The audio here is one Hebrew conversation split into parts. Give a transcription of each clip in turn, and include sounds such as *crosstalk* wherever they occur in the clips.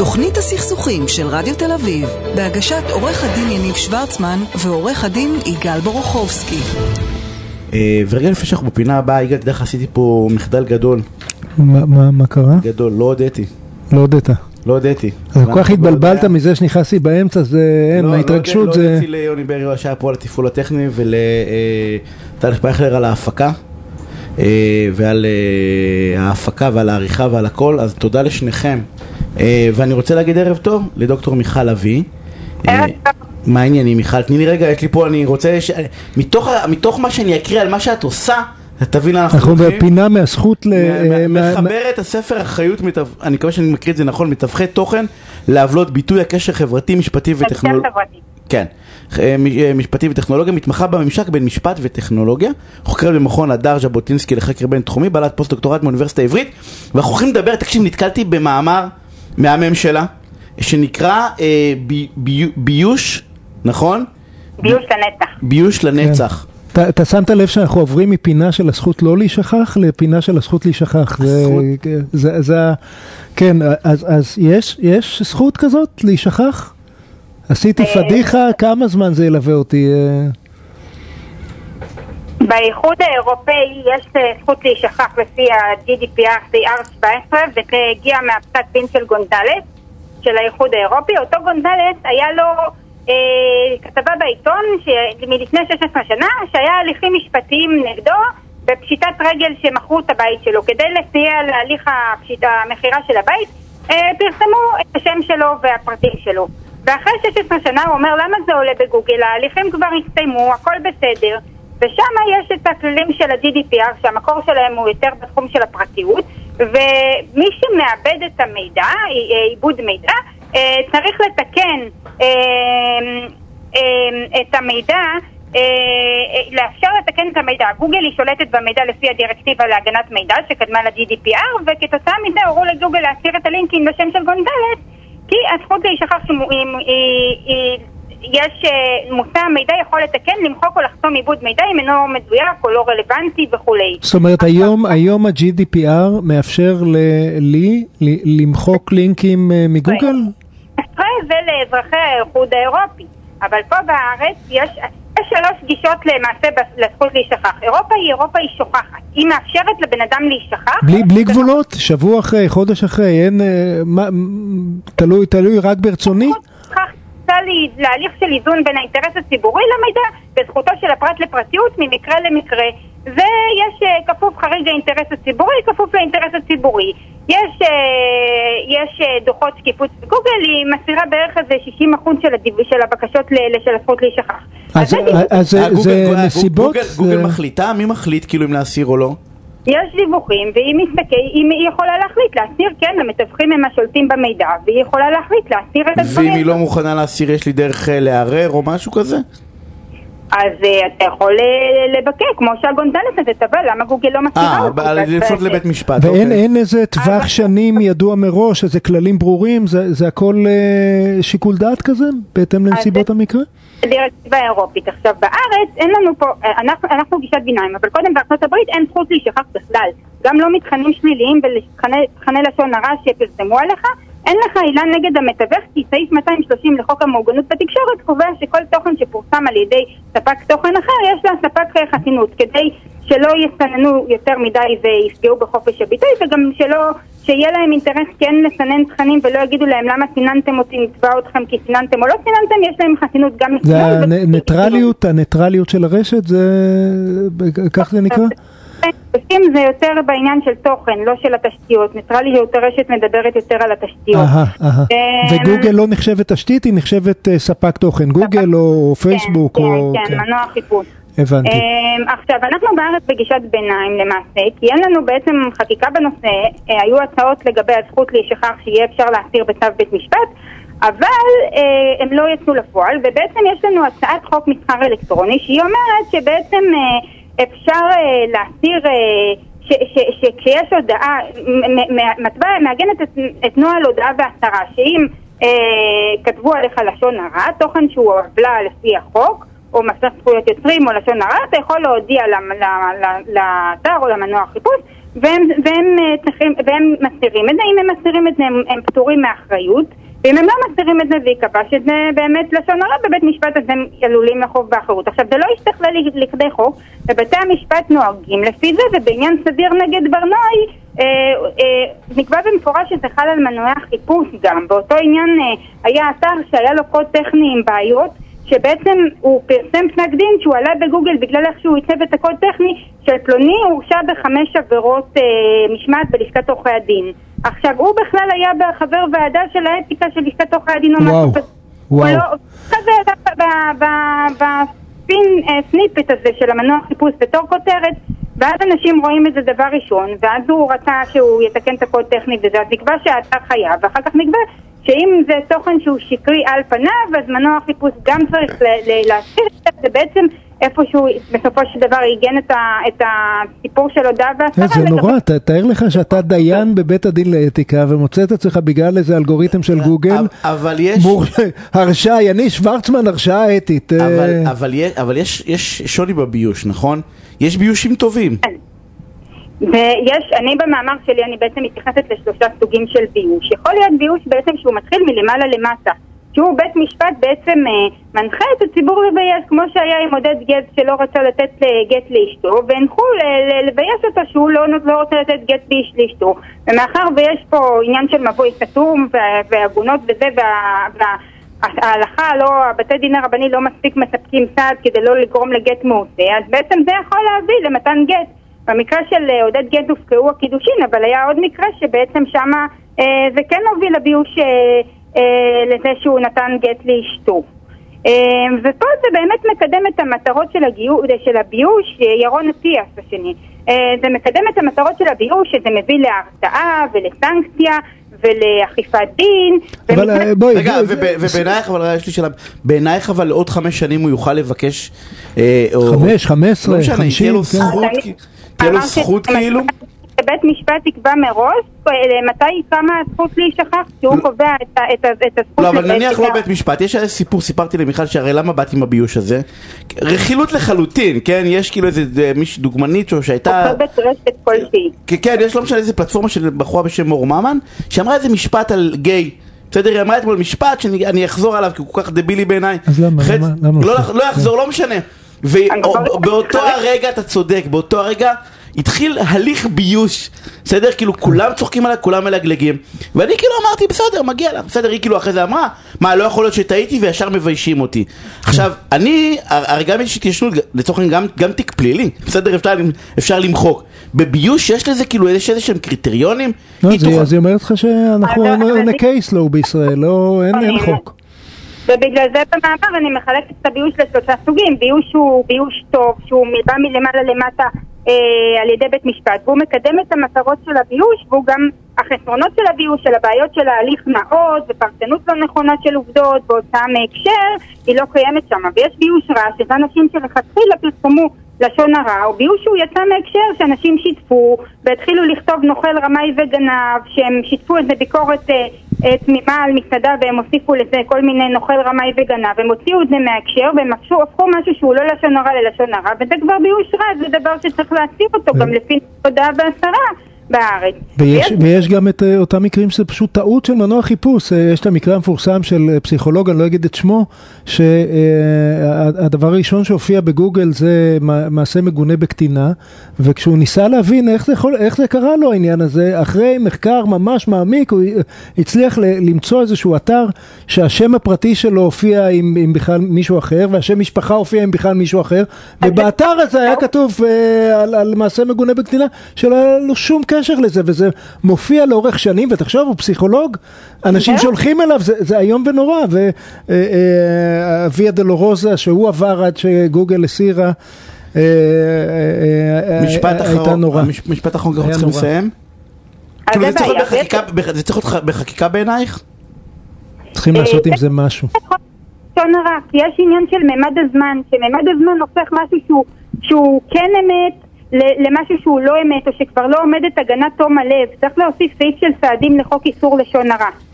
תוכנית הסכסוכים של רדיו תל אביב, בהגשת עורך הדין יניב שוורצמן ועורך הדין יגאל בורוכובסקי. אה, ורגע לפני שאנחנו בפינה הבאה, יגאל, תדע לך, עשיתי פה מחדל גדול. מה- קרה? גדול, לא הודיתי. לא הודית. לא הודיתי. אז כל כך אנחנו התבלבלת מזה שנכנסתי באמצע, זה אין, לא, ההתרגשות לא, זה... לא הודיתי ליוני ברי שהיה פה על התפעול הטכני ולטל שפייכלר על ההפקה אה, ועל אה, ההפקה ועל העריכה ועל הכל, אז תודה לשניכם. אה, ואני רוצה להגיד ערב טוב לדוקטור מיכל אבי. אה. מה העניינים מיכל? תני לי רגע, יש לי פה, אני רוצה, ש... מתוך, מתוך מה שאני אקריא על מה שאת עושה, אתה תבין לאן אנחנו אנחנו הולכים. בפינה מהזכות ל... מה- מה- מחבר את הספר אחריות, מתו- אני מקווה שאני מקריא את זה נכון, מתווכי תוכן לעוולות ביטוי הקשר חברתי, משפטי וטכנולוגיה. חברתי. כן, אה, משפטי וטכנולוגיה, מתמחה בממשק בין משפט וטכנולוגיה, חוקרת במכון הדר ז'בוטינסקי לחקר בינתחומי, בעלת פוסט דוקטורט מאוניברסיטה העברית, ואנחנו הולכים לדבר, תקשיב, נתקלתי במאמר מהמם שלה, שנקרא אה, בי- בי- ביוש, נכון? ביוש לנצח. ביוש לנצח. אתה אתה שמת לב שאנחנו עוברים מפינה של הזכות לא להישכח לפינה של הזכות להישכח. זה- הזכות. זה, זה, ה- כן, אז, אז יש, יש זכות כזאת להישכח? עשיתי אה, פדיחה, כמה זמן זה ילווה אותי? באיחוד האירופאי יש אה, זכות להישכח לפי ה-GDPR CR17 וזה הגיע מהפסק דין של גונזלס של האיחוד האירופי. אותו גונזלס היה לו אה, כתבה בעיתון ש- מלפני 16 שנה שהיה הליכים משפטיים נגדו בפשיטת רגל שמכרו את הבית שלו. כדי לסייע להליך הפשיט- המכירה של הבית אה, פרסמו את השם שלו והפרטים שלו. ואחרי 16 שנה הוא אומר למה זה עולה בגוגל, ההליכים כבר הסתיימו, הכל בסדר ושם יש את הכללים של ה-GDPR שהמקור שלהם הוא יותר בתחום של הפרטיות ומי שמאבד את המידע, אה, עיבוד מידע, אה, צריך לתקן אה, אה, את המידע אה, אה, לאפשר לתקן את המידע. גוגל היא שולטת במידע לפי הדירקטיבה להגנת מידע שקדמה ל-GDPR וכתוצאה מזה הורו לגוגל להסיר את הלינקים לשם של גונדלס כי הזכות להישכח היא- יש אה, מושא המידע יכול לתקן, למחוק או לחסום עיבוד מידע אם אינו מדויק או לא רלוונטי וכולי. זאת אומרת, היום, היום ה-GDPR מאפשר לי למחוק לינקים אה, מגוגל? ישראל ולאזרחי האיחוד האירופי. אבל פה בארץ יש, שלוש גישות למעשה לזכות להישכח. אירופה היא אירופה היא שוכחת. היא מאפשרת לבן אדם להישכח. בלי, בלי גבולות? שבוע אחרי, חודש אחרי, אין... אה, מה, תלוי, תלוי רק ברצוני? להליך של איזון בין האינטרס הציבורי למידע וזכותו של הפרט לפרטיות ממקרה למקרה. ויש אה, כפוף חריג האינטרס הציבורי, כפוף לאינטרס הציבורי. יש, אה, יש אה, דוחות שקיפות בגוגל, היא מסירה בערך איזה 60% של, הדיו, של הבקשות ל, של הזכות להישכח. אז, זה דיווח. אז זה, גוגל- זה גוגל- נסיבות? גוגל- גוגל זה- מחליטה? מי מחליט כאילו אם להסיר או לא? יש דיווחים, והיא מסתכל, היא, היא יכולה להחליט להסיר, כן, המתווכים הם השולטים במידע, והיא יכולה להחליט להסיר את הדברים. ואם היא לא מוכנה להסיר, יש לי דרך אה, לערער או משהו כזה? אז אה, אתה יכול אה, לבקר, כמו שהגונדלס הזה תבע, למה גוגל לא מסירה אה, לפנות אז- לבית משפט. ואין אוקיי. איזה טווח שנים ידוע מראש, איזה כללים ברורים, זה, זה הכל אה, שיקול דעת כזה, בהתאם לנסיבות זה- המקרה? דירקטיבה אירופית. עכשיו בארץ אין לנו פה, אה, אנחנו, אנחנו גישת ביניים, אבל קודם בארצות הברית אין זכות להישכח בכלל. גם לא מתכנים שליליים ולתכני לשון הרע שפרסמו עליך, אין לך עילה נגד המתווך כי סעיף 230 לחוק המעוגנות בתקשורת קובע שכל תוכן שפורסם על ידי ספק תוכן אחר יש לספק חסינות כדי שלא יסננו יותר מדי ויפגעו בחופש הביטוי וגם שלא, שיהיה להם אינטרס כן לסנן תכנים ולא יגידו להם למה סיננתם אותי, נתבע אתכם כי סיננתם או לא סיננתם, יש להם חסינות גם זה. הניטרליות, הניטרליות של הרשת, זה... כך זה נקרא? זה יותר בעניין של תוכן, לא של התשתיות. ניטרליות הרשת מדברת יותר על התשתיות. אהה, אהה. אמ, וגוגל לא נחשבת תשתית, היא נחשבת אה, ספק תוכן, גוגל או פייסבוק כן, או... כן, כן, מנוע חיפוש. הבנתי. אמ, עכשיו, אנחנו בארץ בגישת ביניים למעשה, כי אין לנו בעצם חקיקה בנושא, אה, היו הצעות לגבי הזכות להישכח שיהיה אפשר להסיר בצו בית משפט, אבל אה, הם לא יצאו לפועל, ובעצם יש לנו הצעת חוק מסחר אלקטרוני שהיא אומרת שבעצם אה, אפשר אה, להסיר... אה, שכשיש הודעה, מטבע מעגנת את, את נוהל הודעה והצהרה, שאם אה, כתבו עליך לשון הרע, תוכן שהוא עוולה לפי החוק, או מסך זכויות יוצרים או לשון הרע, אתה יכול להודיע לאתר או למנוע חיפוש והם, והם, אה, צריכים, והם מסתירים את זה, אם הם מסתירים את זה הם, הם פטורים מאחריות, ואם הם לא מסתירים את זה ויקבע שזה באמת לשון הרע בבית משפט אז הם עלולים לחוב באחריות. עכשיו זה לא ישתכלל לכדי חוק, ובתי המשפט נוהגים לפי זה, ובעניין סדיר נגד ברנועי אה, אה, נקבע במפורש שזה חל על מנועי החיפוש גם. באותו עניין אה, היה אתר שהיה לו קוד טכני עם בעיות שבעצם הוא פרסם פסק דין שהוא עלה בגוגל בגלל איך שהוא עיצב את הקוד טכני של פלוני הורשע בחמש עבירות אה, משמעת בלשכת עורכי הדין. עכשיו, הוא בכלל היה חבר ועדה של האתיקה של לשכת עורכי הדין או משהו כזה. וואו. הוא לא- כזה ב- ב- בספין אה, הזה של המנוע חיפוש בתור כותרת ואז אנשים רואים את זה דבר ראשון ואז הוא רצה שהוא יתקן את הקוד טכני וזה אז נקבע שהאתר חייב ואחר כך נקבע שאם זה תוכן שהוא שקרי על פניו אז מנוע החיפוש גם צריך להסיר את זה, זה בעצם איפשהו בסופו של דבר עיגן את, ה- את הסיפור של הודעה והצהרה. אה, זה נורא, ת- תאר לך שאתה דיין בבית הדין לאתיקה ומוצא את עצמך בגלל איזה אלגוריתם של גוגל, אבל- יש... מור- *laughs* הרשעה, יניב שוורצמן הרשעה אתית. אה, אבל, אבל, יש, אבל יש, יש שוני בביוש, נכון? יש ביושים טובים. ויש, אני במאמר שלי, אני בעצם מתייחסת לשלושה סוגים של ביוש. יכול להיות ביוש בעצם שהוא מתחיל מלמעלה למטה. שהוא בית משפט בעצם אה, מנחה את הציבור לבייש, כמו שהיה עם עודד גט שלא רצה לתת גט לאשתו, והנחו לבייש אותו שהוא לא, לא רוצה לתת גט לאש- לאשתו. ומאחר ויש פה עניין של מבוי סתום והגונות וזה, וה... וה ההלכה, לא, הבתי דין הרבני לא מספיק מספקים סעד כדי לא לגרום לגט מעושה, אז בעצם זה יכול להביא למתן גט. במקרה של אה, עודד גט הופקעו הקידושין, אבל היה עוד מקרה שבעצם שמה אה, זה כן הוביל לביוש אה, אה, לזה שהוא נתן גט לאשתו. אה, ופה זה באמת מקדם את המטרות של, הגיו, של הביוש, אה, ירון אטיאס השני. אה, זה מקדם את המטרות של הביוש, שזה מביא להרתעה ולסנקציה ולאכיפת דין. אבל בואי, רגע, ובעינייך, אבל יש לי שאלה, בעינייך אבל עוד חמש שנים הוא יוכל לבקש, אה. חמש, חמש עשרה, לא משנה, תהיה חמישים, לו כן. זכות, תהיה לו זכות כאילו? בית משפט יקבע מראש אה, מתי קמה הזכות להישכח, שהוא קובע את ה- את ה- את הזכות... לא, אבל נניח לא. בית משפט, יש סיפור, סיפרתי למיכל שהרי למה באתי עם הביוש הזה? רכילות לחלוטין, כן? יש כאילו איזה אה, מישהי דוגמנית שהייתה... עוקבת רשת כלשהי. כן, כן, יש לא משנה איזה פלטפורמה של בחורה בשם מור ממן, שאמרה איזה משפט על גיי. בסדר, היא אמרה אתמול משפט שאני אני אחזור עליו כי הוא כל כך דבילי בעיניי. אז למה, למה- לא, לא? לא יחזור, לא משנה. ובאותו הרגע אתה צודק, באותו הרגע התחיל הליך ביוש, בסדר? כאילו כולם צוחקים עליי, כולם מלגלגים. ואני כאילו אמרתי, בסדר, מגיע לה, בסדר, היא כאילו אחרי זה אמרה, מה, לא יכול להיות שטעיתי וישר מביישים אותי. עכשיו, אני, הרי גם יש התיישנות, לצורך העניין גם, גם תיק פלילי, בסדר, אפשר, אפשר למחוק. בביוש יש לזה כאילו יש איזה שהם קריטריונים? לא, היא זה- תוכל- אז היא אומרת לך שאנחנו on a אני- case law בישראל, לא, אין אין חוק. ובגלל זה במאמר אני מחלקת את הביוש לשלושה סוגים. ביוש הוא ביוש טוב, שהוא בא מלמעלה למטה אה, על ידי בית משפט, והוא מקדם את המטרות של הביוש, והוא גם החסרונות של הביוש, של הבעיות של ההליך נאות, ופרשנות לא נכונה של עובדות, והוצאה מהקשר, היא לא קיימת שם. ויש ביוש רע, שזה אנשים שלכתחילה פרסמו לשון הרע, או ביוש שהוא יצא מהקשר, שאנשים שיתפו, והתחילו לכתוב נוכל רמאי וגנב, שהם שיתפו איזה ביקורת אה, תמימה על מסעדה, והם הוסיפו לזה כל מיני נוכל רמאי וגנב, הם הוציאו את זה מהקשר, והם הפכו, הפכו משהו שהוא לא לשון הרע ללשון הרע, וזה כבר ביוש רע, זה דבר שצריך להסיר אותו גם לפי תודעה והסרה בארץ. ויש, ויש גם את אה, אותם מקרים שזה פשוט טעות של מנוע חיפוש. אה, יש את המקרה המפורסם של אה, פסיכולוג, אני לא אגיד את שמו, שהדבר הראשון שהופיע בגוגל זה מע- מעשה מגונה בקטינה, וכשהוא ניסה להבין איך זה, יכול, איך זה קרה לו העניין הזה, אחרי מחקר ממש מעמיק, הוא הצליח למצוא איזשהו אתר שהשם הפרטי שלו הופיע עם, עם בכלל מישהו אחר, והשם משפחה הופיע עם בכלל מישהו אחר, ובאתר הזה היה כתוב על, על מעשה מגונה בקטינה, שלא היה לו שום קשר לזה, וזה מופיע לאורך שנים, ותחשוב, הוא פסיכולוג, אנשים זהו. שהולכים אליו, זה, זה איום ונורא, וויה דלורוזה שהוא עבר עד שגוגל הסירה, אה, אה, אה, משפט הייתה אחרון, נורא. המש- משפט אחרון, אנחנו צריכים נורא. לסיים. כאילו זה צריך להיות. בחקיקה- בח- זה צריך להיות בחקיקה בעינייך? צריכים לעשות עם זה משהו. לשון הרע, כי יש עניין של ממד הזמן, שממד הזמן הופך משהו שהוא, שהוא כן אמת למשהו שהוא לא אמת, או שכבר לא עומדת הגנת תום הלב. צריך להוסיף סעיף של סעדים לחוק איסור לשון הרע.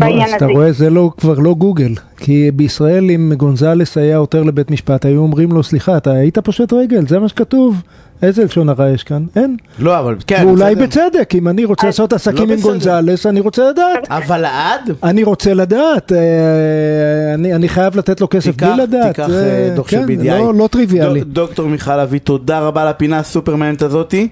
בעניין אז אתה הזה. רואה, זה לא, כבר לא גוגל. כי בישראל אם גונזלס היה עותר לבית משפט, היו אומרים לו, סליחה, אתה היית פושט רגל, זה מה שכתוב. איזה לשון הרע יש כאן? אין. לא, אבל כן, ואולי בסדר. בצדק, אם אני רוצה לעשות עסקים עם. גונזלס, אני רוצה לדעת. אבל לעד? אני רוצה לדעת, אה, אני, אני חייב לתת לו כסף תיקח, בלי לדעת. תיקח אה, דוח של כן, BDI. לא, לא טריוויאלי. דוק- דוקטור מיכל אבי, תודה רבה על הפינה הסופר מעניינת הזאתי.